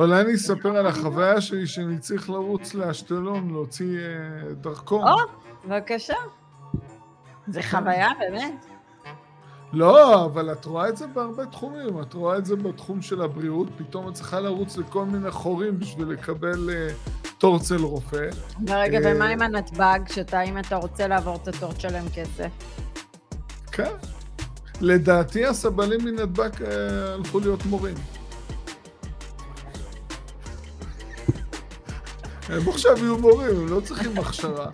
אולי אני אספר על החוויה שלי שאני צריך לרוץ לאשקלון להוציא אה, דרכון. או, בבקשה. זה חוויה, באמת. לא, אבל את רואה את זה בהרבה תחומים. את רואה את זה בתחום של הבריאות, פתאום את צריכה לרוץ לכל מיני חורים בשביל לקבל אה, תור אצל רופא. רגע, אה, ומה עם הנתב"ג, שאתה, אם אתה רוצה לעבור את התור, תשלם כסף? כן. לדעתי הסבלים מנתב"ג אה, הלכו להיות מורים. הם עכשיו יהיו מורים, הם לא צריכים הכשרה.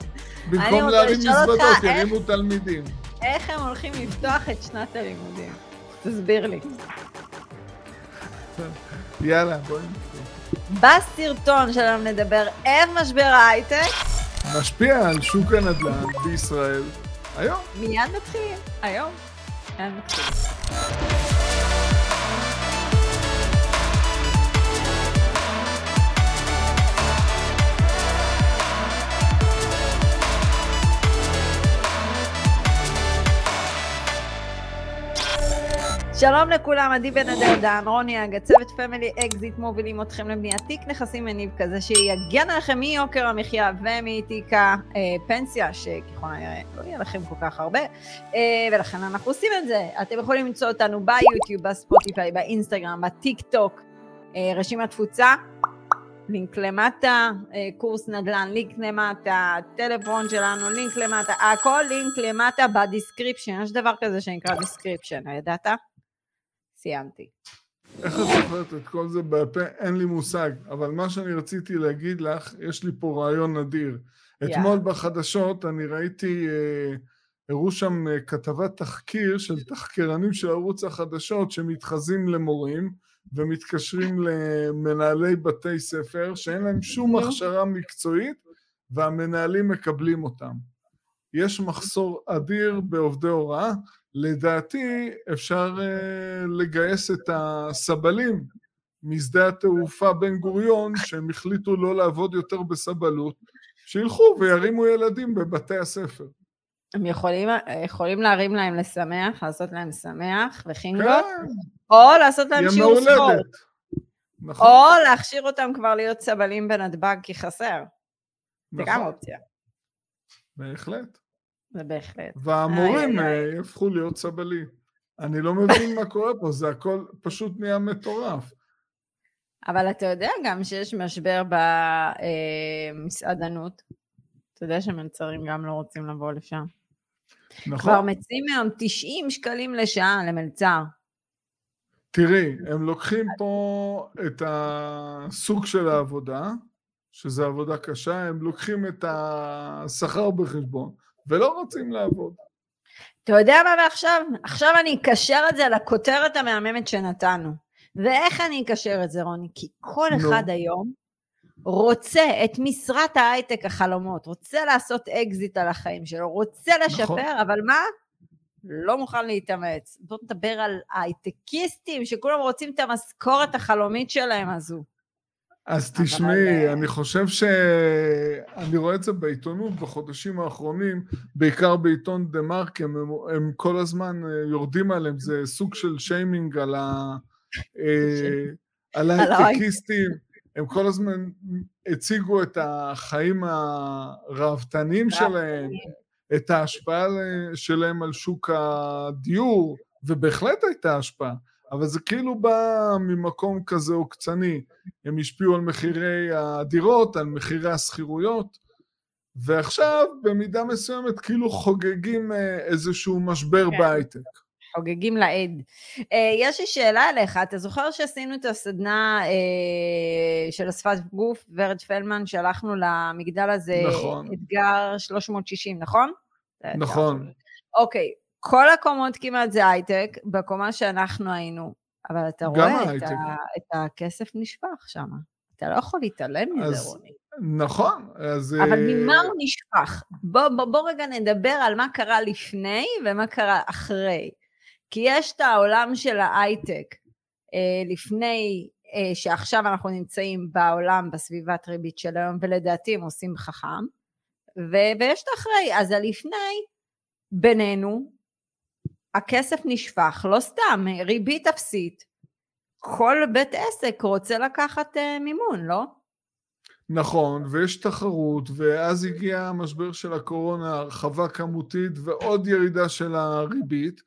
במקום להרים מזוודות, ירימו תלמידים. איך הם הולכים לפתוח את שנת הלימודים? תסביר לי. יאללה, בואי נתחיל. בסרטון שלנו נדבר איך משבר ההייטק, משפיע על שוק הנדל"ן בישראל היום. מיד מתחילים, היום. מיד מתחילים. שלום לכולם, עדי בן אדם, רוני אג, הצוות Family Exit מובילים אתכם לבניית תיק נכסים מניב כזה שיגן עליכם מיוקר המחיה ומתיק הפנסיה, שככל הנראה לא יהיה לכם כל כך הרבה, אה, ולכן אנחנו עושים את זה. אתם יכולים למצוא אותנו ביוטיוב, בספוטיפיי, באינסטגרם, בטיק טוק, אה, רשימת תפוצה, לינק למטה, אה, קורס נדל"ן, לינק למטה, טלפון שלנו, לינק למטה, הכל לינק למטה ב description, יש דבר כזה שנקרא description, ידעת? סיימתי. איך את זוכרת את כל זה בעל? אין לי מושג. אבל מה שאני רציתי להגיד לך, יש לי פה רעיון נדיר. יאללה. אתמול בחדשות אני ראיתי, אה, הראו שם אה, כתבת תחקיר של תחקרנים של ערוץ החדשות שמתחזים למורים ומתקשרים למנהלי בתי ספר שאין להם שום. הכשרה מקצועית והמנהלים מקבלים אותם. יש מחסור אדיר בעובדי הוראה. לדעתי אפשר אה, לגייס את הסבלים משדה התעופה בן גוריון, שהם החליטו לא לעבוד יותר בסבלות, שילכו וירימו ילדים בבתי הספר. הם יכולים, יכולים להרים להם לשמח, לעשות להם שמח וחינגות, כן, או לעשות להם שיעור ספורט. נכון, או להכשיר אותם כבר להיות סבלים בנתב"ג כי חסר. זה גם נכון, אופציה, בהחלט. זה בהחלט. והמורים איי. אה, יהפכו להיות סבלים. אני לא מבין מה קורה פה, זה הכל פשוט נהיה מטורף. אבל אתה יודע גם שיש משבר במסעדנות. אתה יודע שמלצרים גם לא רוצים לבוא לשם. כבר נכון? מציעים היום 90 שקלים לשעה למלצר. תראי, הם לוקחים פה את הסוג של העבודה, שזה עבודה קשה, הם לוקחים את השכר בחשבון, ולא רוצים לעבוד. אתה יודע מה ועכשיו? עכשיו אני אקשר את זה לכותרת המהממת שנתנו. ואיך אני אקשר את זה, רוני? כי כל נו. אחד היום רוצה את משרת ההייטק החלומות, רוצה לעשות אקזיט על החיים שלו, רוצה לשפר, נכון. אבל מה? לא מוכן להתאמץ. בוא נדבר על הייטקיסטים שכולם רוצים את המשכורת החלומית שלהם הזו. אז אבל, תשמעי, אה, אני חושב ש... אני רואה את זה בעיתונות בחודשים האחרונים, בעיקר בעיתון דה מרק, הם, הם כל הזמן אה, יורדים עליהם, זה סוג של שיימינג על, ה... אה, על על ההייטקיסטים, הם כל הזמן הציגו את החיים הראוותניים שלהם, את ההשפעה שלהם על שוק הדיור, ובהחלט הייתה השפעה, אבל זה כאילו בא ממקום כזה עוקצני. הם השפיעו על מחירי הדירות, על מחירי השכירויות, ועכשיו במידה מסוימת כאילו חוגגים אה, איזשהו משבר כן. בהייטק. חוגגים לעד. אה, יש לי שאלה אליך, אתה זוכר שעשינו את הסדנה אה, של השפת גוף, ורד פלמן, שהלכנו למגדל הזה, נכון. אתגר 360, נכון? נכון. אוקיי, כל הקומות כמעט זה הייטק, בקומה שאנחנו היינו, אבל אתה רואה את. ה, את הכסף נשפך שם. אתה לא יכול להתעלם מזה, אז- רוני. נכון, אז... אבל אה, ממה הוא נשפך? בוא, בוא, בוא רגע נדבר על מה קרה לפני ומה קרה אחרי. כי יש את העולם של ההייטק אה, לפני, אה, שעכשיו אנחנו נמצאים בעולם בסביבת ריבית של היום, ולדעתי הם עושים חכם, ו- ויש את האחרי. אז הלפני, בינינו, הכסף נשפך, לא סתם, ריבית אפסית. כל בית עסק רוצה לקחת uh, מימון, לא? נכון, ויש תחרות, ואז הגיע המשבר של הקורונה, הרחבה כמותית ועוד ירידה של הריבית.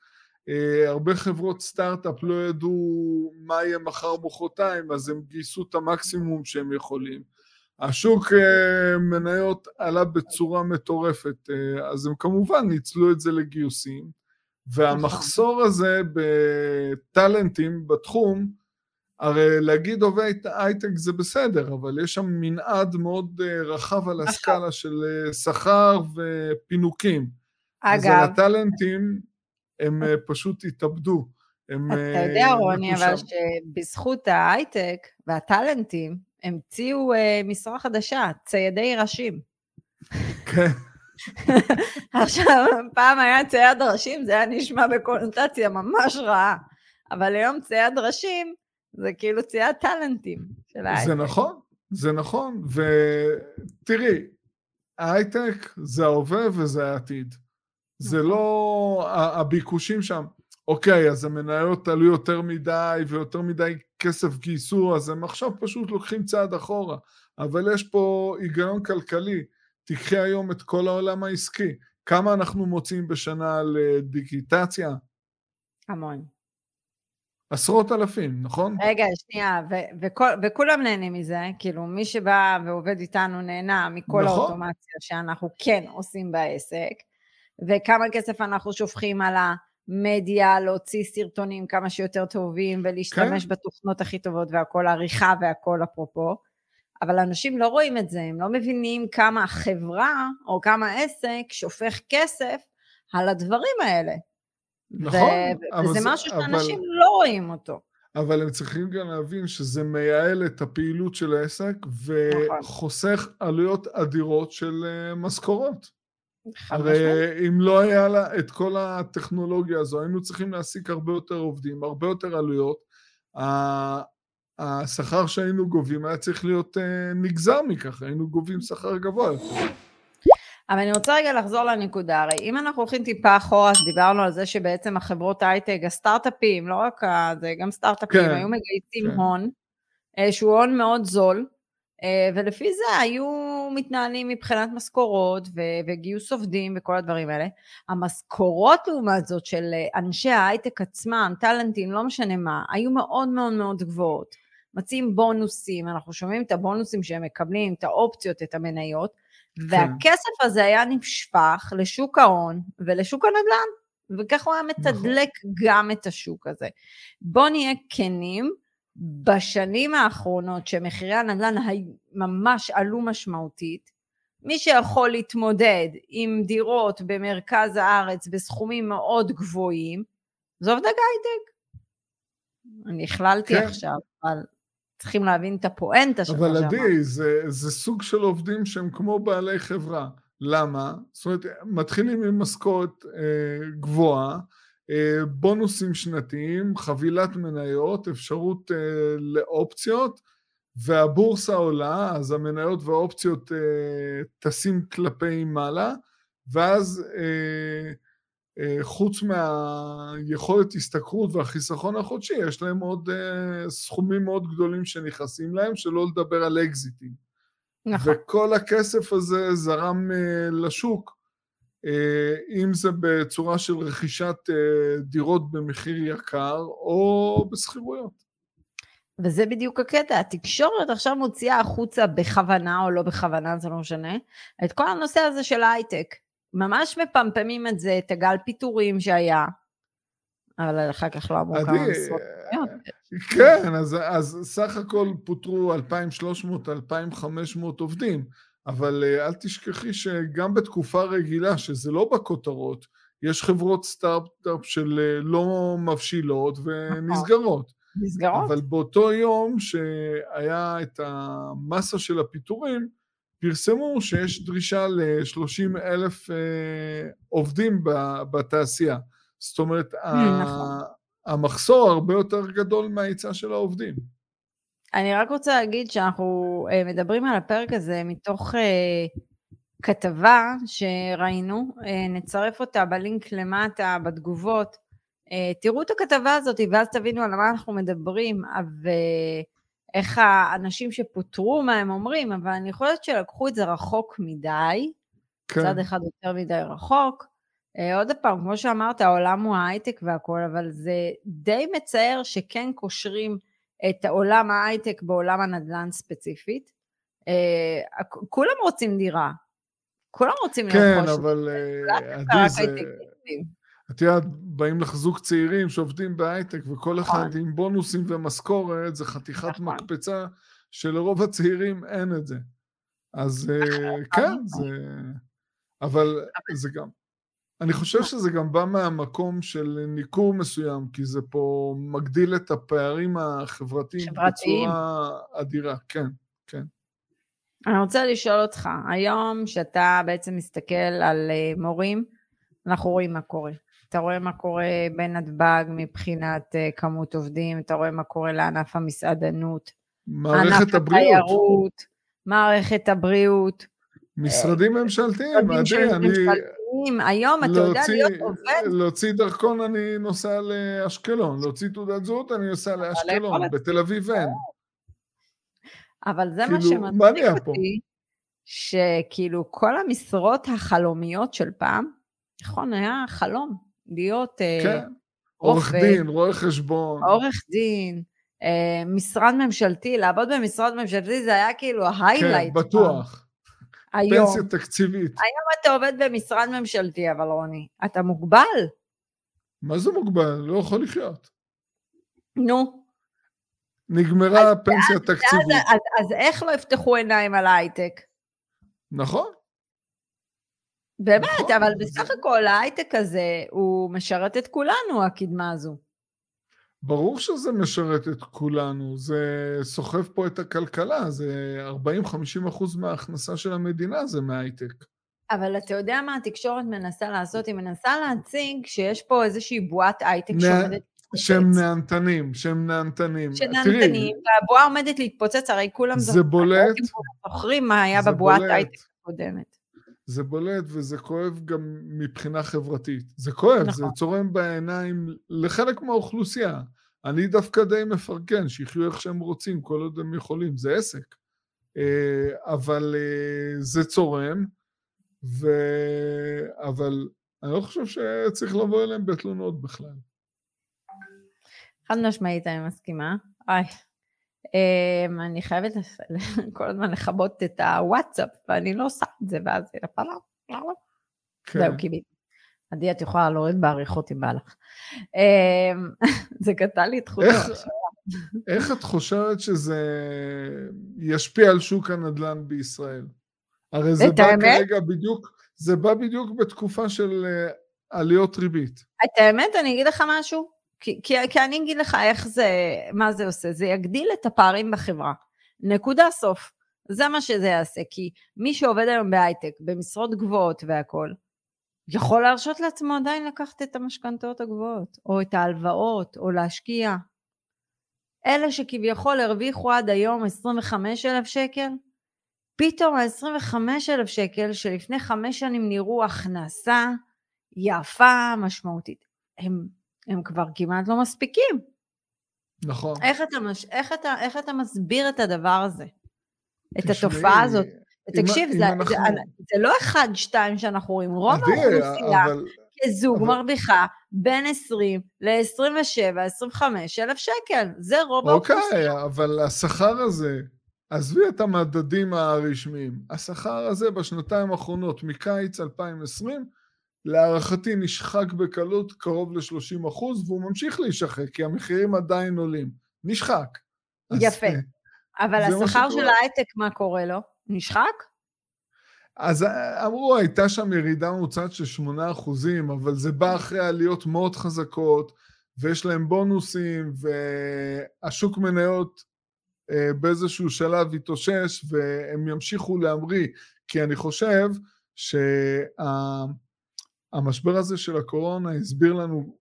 Uh, הרבה חברות סטארט-אפ לא ידעו מה יהיה מחר מחרתיים, אז הם גייסו את המקסימום שהם יכולים. השוק uh, מניות עלה בצורה מטורפת, uh, אז הם כמובן ניצלו את זה לגיוסים, והמחסור הזה בטאלנטים בתחום, הרי להגיד עובד הייטק זה בסדר, אבל יש שם מנעד מאוד רחב על הסקאלה של שכר ופינוקים. אגב... אז הטאלנטים הם פשוט התאבדו. הם... אתה יודע, רוני, אבל שבזכות ההייטק והטאלנטים, המציאו משרה חדשה, ציידי ראשים. כן. עכשיו, פעם היה צייד ראשים, זה היה נשמע בקונוטציה ממש רעה, אבל היום צייד ראשים זה כאילו צייד טאלנטים של ההייטק. זה נכון, זה נכון, ותראי, ההייטק זה ההווה וזה העתיד. זה נכון. לא, הביקושים שם, אוקיי, אז המניות עלו יותר מדי ויותר מדי כסף גייסו, אז הם עכשיו פשוט לוקחים צעד אחורה. אבל יש פה היגיון כלכלי. תיקחי היום את כל העולם העסקי. כמה אנחנו מוצאים בשנה לדיגיטציה? המון. עשרות אלפים, נכון? רגע, שנייה, ו- וכל, וכולם נהנים מזה, כאילו מי שבא ועובד איתנו נהנה מכל נכון. האוטומציה שאנחנו כן עושים בעסק, וכמה כסף אנחנו שופכים על ה... מדיה, להוציא סרטונים כמה שיותר טובים ולהשתמש כן. בתוכנות הכי טובות והכל עריכה והכל אפרופו, אבל אנשים לא רואים את זה, הם לא מבינים כמה החברה או כמה עסק שופך כסף על הדברים האלה. נכון, ו- וזה זה, משהו שאנשים אבל, לא רואים אותו. אבל הם צריכים גם להבין שזה מייעל את הפעילות של העסק וחוסך נכון. עלויות אדירות של אה, משכורות. הרי אם לא היה לה את כל הטכנולוגיה הזו, היינו צריכים להעסיק הרבה יותר עובדים, הרבה יותר עלויות. השכר שהיינו גובים היה צריך להיות אה, נגזר מכך, היינו גובים שכר גבוה יותר. אבל אני רוצה רגע לחזור לנקודה, הרי אם אנחנו הולכים טיפה אחורה, אז דיברנו על זה שבעצם החברות הייטק, הסטארט-אפים, לא רק זה, גם סטארט-אפים, כן, היו מגייסים כן. הון, אה, שהוא הון מאוד זול, אה, ולפי זה היו מתנהלים מבחינת משכורות ו- וגיוס עובדים וכל הדברים האלה. המשכורות לעומת זאת של אנשי ההייטק עצמם, טאלנטים, לא משנה מה, היו מאוד מאוד מאוד גבוהות. מציעים בונוסים, אנחנו שומעים את הבונוסים שהם מקבלים, את האופציות, את המניות, כן. והכסף הזה היה נשפך לשוק ההון ולשוק הנדל"ן, וככה הוא היה נכון. מתדלק נכון. גם את השוק הזה. בואו נהיה כנים, בשנים האחרונות שמחירי הנדל"ן ממש עלו משמעותית, מי שיכול להתמודד עם דירות במרכז הארץ בסכומים מאוד גבוהים, זה עובדי הייטק. אני הכללתי כן. עכשיו, אבל צריכים להבין את הפואנטה שלך אבל עדי, זה, זה סוג של עובדים שהם כמו בעלי חברה. למה? זאת אומרת, מתחילים עם משכורת אה, גבוהה, אה, בונוסים שנתיים, חבילת מניות, אפשרות אה, לאופציות, והבורסה עולה, אז המניות והאופציות אה, טסים כלפי מעלה, ואז חוץ מהיכולת השתכרות והחיסכון החודשי, יש להם עוד סכומים מאוד גדולים שנכנסים להם, שלא לדבר על אקזיטים. נכון. וכל הכסף הזה זרם לשוק. אה, אם זה בצורה של רכישת אה, דירות במחיר יקר או בשכירויות. וזה בדיוק הקטע, התקשורת עכשיו מוציאה החוצה בכוונה או לא בכוונה, זה לא משנה, את כל הנושא הזה של ההייטק. ממש מפמפמים את זה, את הגל פיטורים שהיה, אבל אחר כך לא אמרו כמה משרות. כן, אז, אז סך הכל פוטרו 2,300-2,500 עובדים. אבל אה, אל תשכחי שגם בתקופה רגילה, שזה לא בכותרות, יש חברות סטארט-אפ של אה, לא מבשילות ונסגרות. נסגרות. אבל באותו יום שהיה את המסה של הפיטורים, פרסמו שיש דרישה ל-30 אלף אה, עובדים בתעשייה. זאת אומרת, נכון. המחסור הרבה יותר גדול מההיצע של העובדים. אני רק רוצה להגיד שאנחנו אה, מדברים על הפרק הזה מתוך אה, כתבה שראינו, אה, נצרף אותה בלינק למטה בתגובות, אה, תראו את הכתבה הזאת ואז תבינו על מה אנחנו מדברים, ואיך האנשים שפוטרו, מה הם אומרים, אבל אני חושבת שלקחו את זה רחוק מדי, כן. צד אחד יותר מדי רחוק. אה, עוד פעם, כמו שאמרת, העולם הוא ההייטק והכול, אבל זה די מצער שכן קושרים את עולם ההייטק בעולם הנדל"ן ספציפית. אה, כולם רוצים דירה, כולם רוצים כן, לרכוש. כן, אבל עדי, זה... את יודעת, באים לך זוג צעירים שעובדים בהייטק, וכל אחד נכון. עם בונוסים ומשכורת, זה חתיכת נכון. מקפצה שלרוב הצעירים אין את זה. אז נכון, כן, זה... אבל זה גם... אני חושב שזה גם בא מהמקום של ניכור מסוים, כי זה פה מגדיל את הפערים החברתיים בצורה אדירה, כן, כן. אני רוצה לשאול אותך, היום שאתה בעצם מסתכל על אה, מורים, אנחנו רואים מה קורה. אתה רואה מה קורה בנתב"ג מבחינת uh, כמות עובדים, אתה רואה מה קורה לענף המסעדנות, מערכת הבריאות, התיירות, מערכת הבריאות. משרדים ממשלתיים, עדי, אני... היום אתה יודע להיות עובד. להוציא דרכון אני נוסע לאשקלון, להוציא תעודת זהות אני נוסע לאשקלון, בתל אביב אין. אבל זה מה כאילו, שמדליק אותי, שכאילו כל המשרות החלומיות של פעם, נכון, היה חלום. להיות אה, כן. עורך דין, רואה חשבון. עורך דין, אה, משרד ממשלתי, לעבוד במשרד ממשלתי זה היה כאילו ההיילייט. כן, בטוח. היום. פנסיה תקציבית. היום אתה עובד במשרד ממשלתי, אבל רוני, אתה מוגבל. מה זה מוגבל? לא יכול לחיות. נו. נגמרה הפנסיה התקציבית. אז, אז, אז איך לא יפתחו עיניים על ההייטק? נכון. באמת, נכון, אבל בסך. הכל ההייטק הזה, הוא משרת את כולנו, הקדמה הזו. ברור שזה משרת את כולנו, זה סוחב פה את הכלכלה, זה 40-50 אחוז מההכנסה של המדינה זה מההייטק. אבל אתה יודע מה התקשורת מנסה לעשות? היא מנסה להציג שיש פה איזושהי בועת הייטק נ... שעומדת. שהם נהנתנים, שהם נהנתנים. שנהנתנים, והבועה עומדת להתפוצץ, הרי כולם. זוכרים מה היה בבועת הייטק הקודמת. זה בולט וזה כואב גם מבחינה חברתית. זה כואב, נכון. זה צורם בעיניים לחלק מהאוכלוסייה. אני דווקא די מפרגן, שיחיו איך שהם רוצים, כל עוד הם יכולים, זה עסק. אה, אבל אה, זה צורם, ו... אבל אני לא חושב שצריך לבוא אליהם בתלונות בכלל. חד משמעית אני מסכימה. איי, אני חייבת כל הזמן לכבות את הוואטסאפ, ואני לא עושה את זה, ואז זה נפלה. כן. זהו, קיבלתי. עדי, את יכולה להוריד בעריכות אם בא לך. Um, זה קטע לי את חוט איך את חושבת שזה ישפיע על שוק הנדל"ן בישראל? הרי זה בא? כרגע בדיוק, זה בא בדיוק בתקופה של אה, עליות ריבית. את האמת, אני אגיד לך משהו, כי, כי, כי אני אגיד לך איך זה, מה זה עושה, זה יגדיל את הפערים בחברה. נקודה סוף. זה מה שזה יעשה, כי מי שעובד היום בהייטק, במשרות גבוהות והכול, יכול להרשות לעצמו עדיין לקחת את המשכנתאות הגבוהות, או את ההלוואות, או להשקיע. אלה שכביכול הרוויחו עד היום 25,000 שקל, פתאום ה-25,000 שקל שלפני חמש שנים נראו הכנסה יפה, משמעותית, הם הם כבר כמעט לא מספיקים. נכון. איך אתה, מש... איך אתה, איך אתה מסביר את הדבר הזה? את התופעה הזאת? תקשיב, זה, אנחנו... זה, זה לא אחד, שתיים שאנחנו רואים, רוב האוכלוסייה אבל... כזוג אבל... מרוויחה בין 20 ל-27, 25 אלף שקל, זה רוב אוקיי, האוכלוסייה. אוקיי, אבל השכר הזה, עזבי את המדדים הרשמיים, השכר הזה בשנתיים האחרונות, מקיץ 2020, להערכתי נשחק בקלות קרוב ל-30 אחוז, והוא ממשיך להישחק, כי המחירים עדיין עולים. נשחק. יפה. אז, אבל השכר של ההייטק, מה קורה לו? נשחק? אז אה, אמרו, הייתה שם ירידה ממוצעת של 8 אחוזים, אבל זה בא אחרי עליות מאוד חזקות, ויש להם בונוסים, והשוק מניות אה, באיזשהו שלב התאושש, והם ימשיכו להמריא, כי אני חושב שה... המשבר הזה של הקורונה הסביר לנו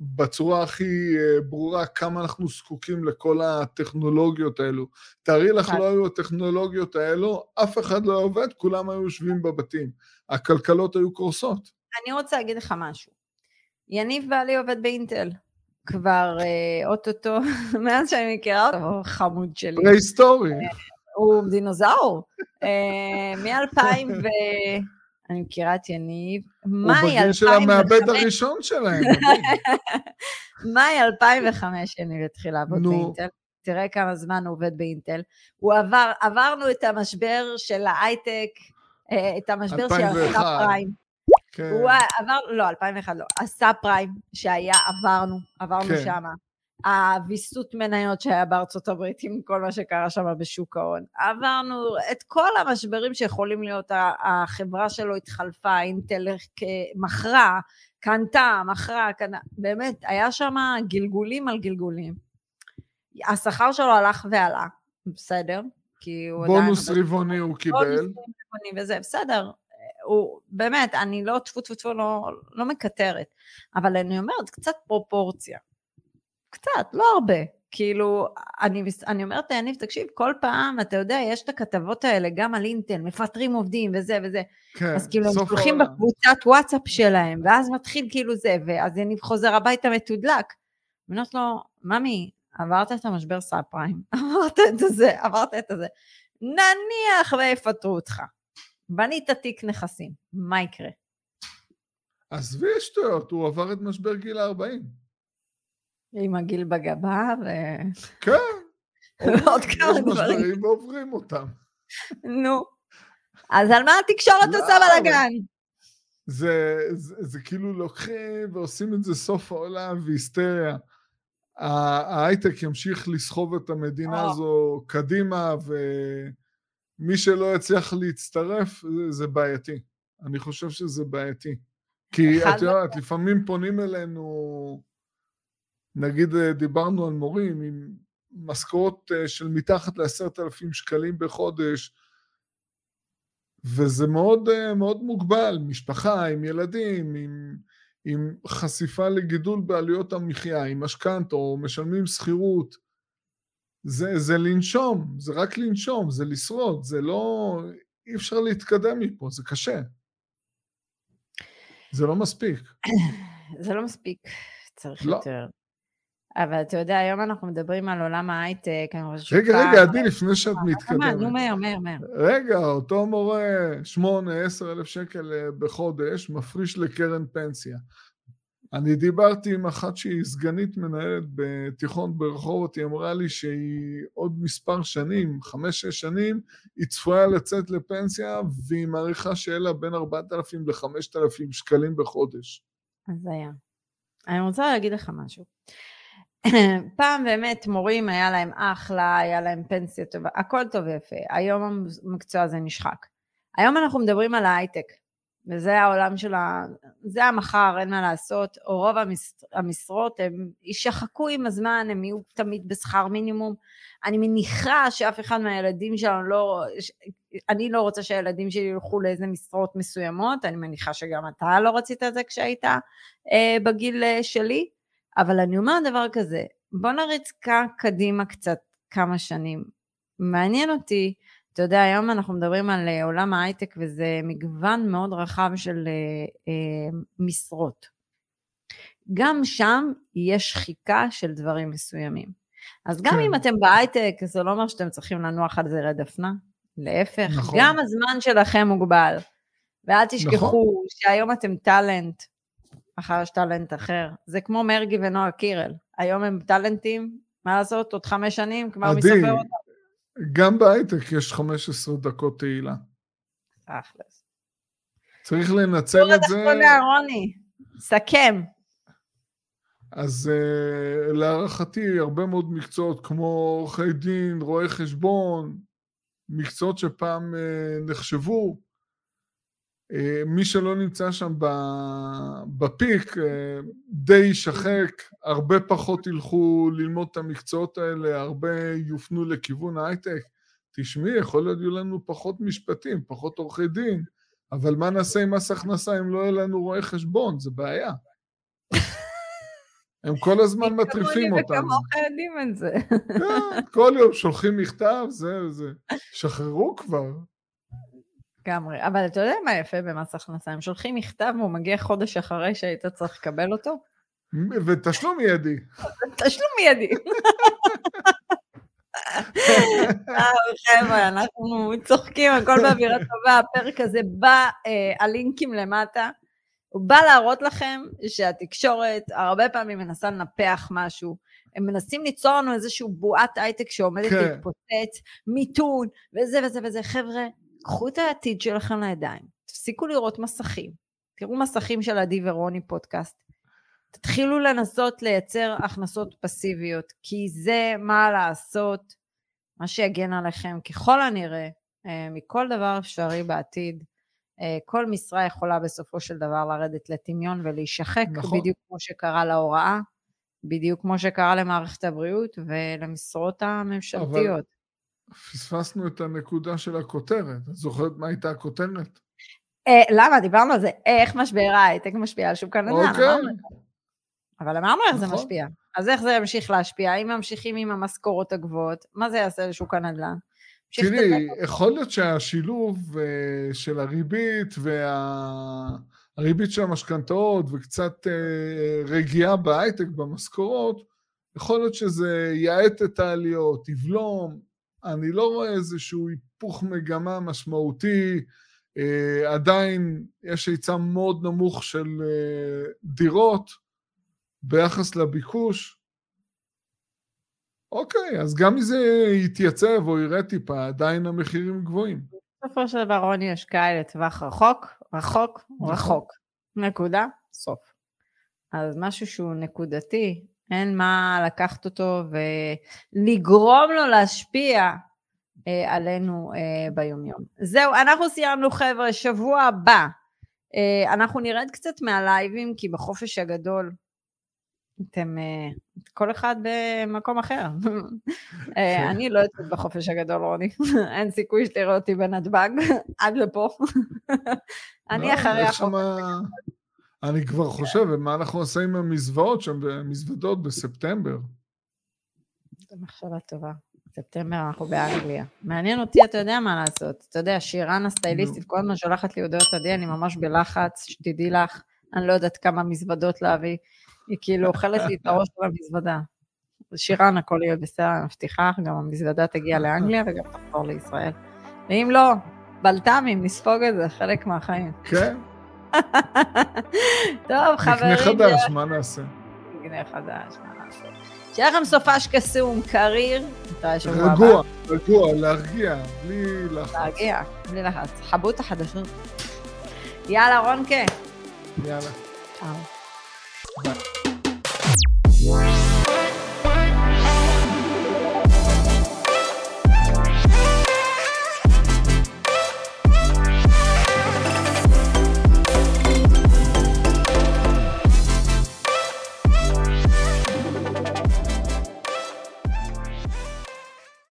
בצורה הכי אה, ברורה כמה אנחנו זקוקים לכל הטכנולוגיות האלו. תארי לך, לא היו הטכנולוגיות האלו, אף אחד לא עובד, כולם היו יושבים בבתים. הכלכלות היו קורסות. אני רוצה להגיד לך משהו. יניב בעלי עובד באינטל. כבר אה, אוטוטו, מאז שאני מכירה אותו, חמוד שלי. פרה-היסטורי. הוא דינוזאור. אה, מ-2000 ו... אני מכירה את יניב. הוא בגיל של המעבד הראשון שלהם. מאי 2005 יניב התחיל לעבוד באינטל. תראה כמה זמן הוא עובד באינטל. הוא עבר, עברנו את המשבר של ההייטק, אה, את המשבר של הסאב פריים. כן. הוא עבר, לא, 2001 לא, הסאב פריים שהיה, עברנו, עברנו כן. שם. הוויסות מניות שהיה בארצות הברית עם כל מה שקרה שם בשוק ההון. עברנו את כל המשברים שיכולים להיות, החברה שלו התחלפה, אינטל מכרה, קנתה, מכרה, קנה, באמת, היה שם גלגולים על גלגולים. השכר שלו הלך ועלה, בסדר, כי הוא עדיין... בונוס רבעוני הוא קיבל. בונוס רבעוני וזה, בסדר. הוא, באמת, אני לא טפו טפו טפו, לא, לא מקטרת, אבל אני אומרת, קצת פרופורציה. קצת, לא הרבה. כאילו, אני, אני אומרת ליניב, תקשיב, כל פעם, אתה יודע, יש את הכתבות האלה, גם על אינטל, מפטרים עובדים וזה וזה. כן, אז כאילו, הם שולחים בקבוצת וואטסאפ שלהם, ואז מתחיל כאילו זה, ואז יניב חוזר הביתה מתודלק. ואני אומרת לו, ממי, עברת את המשבר סאב פריים, עברת את זה, עברת את זה. נניח ויפטרו אותך. בנית תיק נכסים, מה יקרה? עזבי שטויות, הוא עבר את משבר גיל ה-40. עם הגיל בגבה ו... כן. ועוד כמה דברים. יש משברים ועוברים אותם. נו. אז על מה התקשורת עושה בלאגן? זה, זה, זה כאילו לוקחים ועושים את זה סוף העולם והיסטריה. ההייטק ימשיך לסחוב את המדינה הזו קדימה, ומי שלא יצליח להצטרף, זה, זה בעייתי. אני חושב שזה בעייתי. כי את יודעת, לפעמים פונים אלינו נגיד אה, דיברנו על מורים עם משכורות אה, של מתחת לעשרת אלפים שקלים בחודש, וזה מאוד, אה, מאוד מוגבל, משפחה עם ילדים, עם, עם חשיפה לגידול בעלויות המחיה, עם משכנתו, משלמים שכירות, זה, זה לנשום, זה רק לנשום, זה לשרוד, זה לא, אי אפשר להתקדם מפה, זה קשה. זה לא מספיק. זה לא מספיק, צריך לא. יותר. אבל אתה יודע, היום אנחנו מדברים על עולם ההייטק, אני חושבת רגע, רגע, עדי, לפני שאת מתקדמת. נו, מהר, מהר, מהר. רגע, אותו מורה, 8, 10 אלף שקל אה, בחודש, מפריש לקרן פנסיה. אני דיברתי עם אחת שהיא סגנית מנהלת בתיכון ברחובות, היא אמרה לי שהיא עוד מספר שנים, חמש-שש שנים, היא צפויה לצאת לפנסיה, והיא מעריכה שיהיה לה בין 4,000 ל-5,000 שקלים בחודש. אז היה. אני רוצה להגיד לך משהו. פעם באמת מורים היה להם אחלה, היה להם פנסיה טובה, הכל טוב ויפה, היום המקצוע הזה נשחק. היום אנחנו מדברים על ההייטק, וזה העולם של ה... זה המחר, אין מה לעשות, או רוב המש... המשרות הם יישחקו עם הזמן, הם יהיו תמיד בשכר מינימום. אני מניחה שאף אחד מהילדים שלנו לא... אני לא רוצה שהילדים שלי ילכו לאיזה משרות מסוימות, אני מניחה שגם אתה לא רצית את זה כשהיית אה, בגיל אה, שלי. אבל אני אומרת דבר כזה, בוא נריץ קדימה קצת כמה שנים. מעניין אותי, אתה יודע, היום אנחנו מדברים על אה, עולם ההייטק וזה מגוון מאוד רחב של אה, אה, משרות. גם שם יש שחיקה של דברים מסוימים. אז גם כן. אם אתם בהייטק, זה לא אומר שאתם צריכים לנוח על זרי דפנה, להפך, נכון. גם הזמן שלכם מוגבל. ואל תשכחו נכון. שהיום אתם טאלנט, מחר יש טאלנט אחר. זה כמו מרגי ונועה קירל. היום הם טאלנטים, מה לעשות, עוד חמש שנים כבר מי סופר אותם. גם בהייטק יש 15 דקות תהילה. אחלס. צריך לנצל את זה. רוני, סכם. אז uh, להערכתי, הרבה מאוד מקצועות כמו עורכי דין, רואי חשבון, מקצועות שפעם uh, נחשבו, מי שלא נמצא שם בפיק אה, די יישחק, הרבה פחות ילכו ללמוד את המקצועות האלה, הרבה יופנו לכיוון ההייטק. תשמעי, יכול להיות יהיו לנו פחות משפטים, פחות עורכי דין, אבל מה נעשה עם מס הכנסה אם לא יהיה לנו רואי חשבון? זה בעיה. הם כל הזמן מטריפים אותנו. וכמוך יודעים את זה. כן, כל יום שולחים מכתב, זה, זה. שחררו כבר. לגמרי. אבל אתה יודע מה יפה במס הכנסה? הם שולחים מכתב והוא מגיע חודש אחרי שהיית צריך לקבל אותו. ותשלום מיידי. תשלום מיידי. חבר'ה, אנחנו צוחקים, הכל באווירה טובה, הפרק הזה בא, אה, הלינקים למטה, הוא בא להראות לכם שהתקשורת הרבה פעמים מנסה לנפח משהו, הם מנסים ליצור לנו איזושהי בועת הייטק שעומדת כן. להתפוצץ, מיתון, וזה וזה וזה. חבר'ה, קחו את העתיד שלכם לידיים, תפסיקו לראות מסכים, תראו מסכים של עדי ורוני פודקאסט, תתחילו לנסות לייצר הכנסות פסיביות, כי זה מה לעשות, מה שיגן עליכם ככל הנראה אה, מכל דבר אפשרי בעתיד. אה, כל משרה יכולה בסופו של דבר לרדת לטמיון ולהישחק, נכון. בדיוק כמו שקרה להוראה, בדיוק כמו שקרה למערכת הבריאות ולמשרות הממשלתיות. אבל פספסנו את הנקודה של הכותרת. את זוכרת מה הייתה הכותרת? אה, למה? דיברנו על זה. איך משבר ההייטק משפיע על שוק הנדל"ן. אוקיי. אבל אמרנו איך נכון. זה משפיע. אז איך זה ימשיך להשפיע? אם ממשיכים עם המשכורות הגבוהות, מה זה יעשה לשוק הנדל"ן? תראי, יכול להיות שהשילוב uh, של הריבית וה... של המשכנתאות וקצת רגיעה בהייטק במשכורות, יכול להיות שזה יאט את העליות, יבלום. אני לא רואה איזשהו היפוך מגמה משמעותי. Uh, עדיין יש היצע מאוד נמוך של uh, דירות. ביחס לביקוש, אוקיי, אז גם אם זה יתייצב או יראה טיפה, עדיין המחירים גבוהים. בסופו של דבר רוני השקעה לטווח רחוק, רחוק, נכון. רחוק. נקודה, סוף. אז משהו שהוא נקודתי, אין מה לקחת אותו ולגרום לו להשפיע אה, עלינו אה, ביומיום. זהו, אנחנו סיימנו חבר'ה, שבוע הבא. אה, אנחנו נרד קצת מהלייבים, כי בחופש הגדול אתם, אה, כל אחד במקום אחר. אה, כן. אני לא יוצאת בחופש הגדול, רוני. אין סיכוי שתראה אותי בנתב"ג, עד לפה. אני לא, אחרי החופש אני כבר חושב, מה אנחנו עושים עם המזוועות שם, במזוודות בספטמבר? זו מחשבה טובה. ספטמבר אנחנו באנגליה. מעניין אותי, אתה יודע מה לעשות. אתה יודע, שירן הסטייליסטית כל הזמן שולחת לי הודעות עדי, אני ממש בלחץ, שתדעי לך, אני לא יודעת כמה מזוודות להביא. היא כאילו אוכלת לי את הראש של המזוודה. שירן, הכל יהיה בסדר, אני מבטיחה, גם המזוודה תגיע לאנגליה וגם תחזור לישראל. ואם לא, בלת"מים, נספוג את זה, חלק מהחיים. כן. טוב, חברים. נקנה חדש, מה נעשה? נקנה חדש, מה נעשה? שיהיה לכם סופש קסום, קריר, רגוע, רגוע, להרגיע, בלי לחץ. להרגיע, בלי לחץ. חבו את החדשות. יאללה, רונקה. יאללה. צאו. ביי.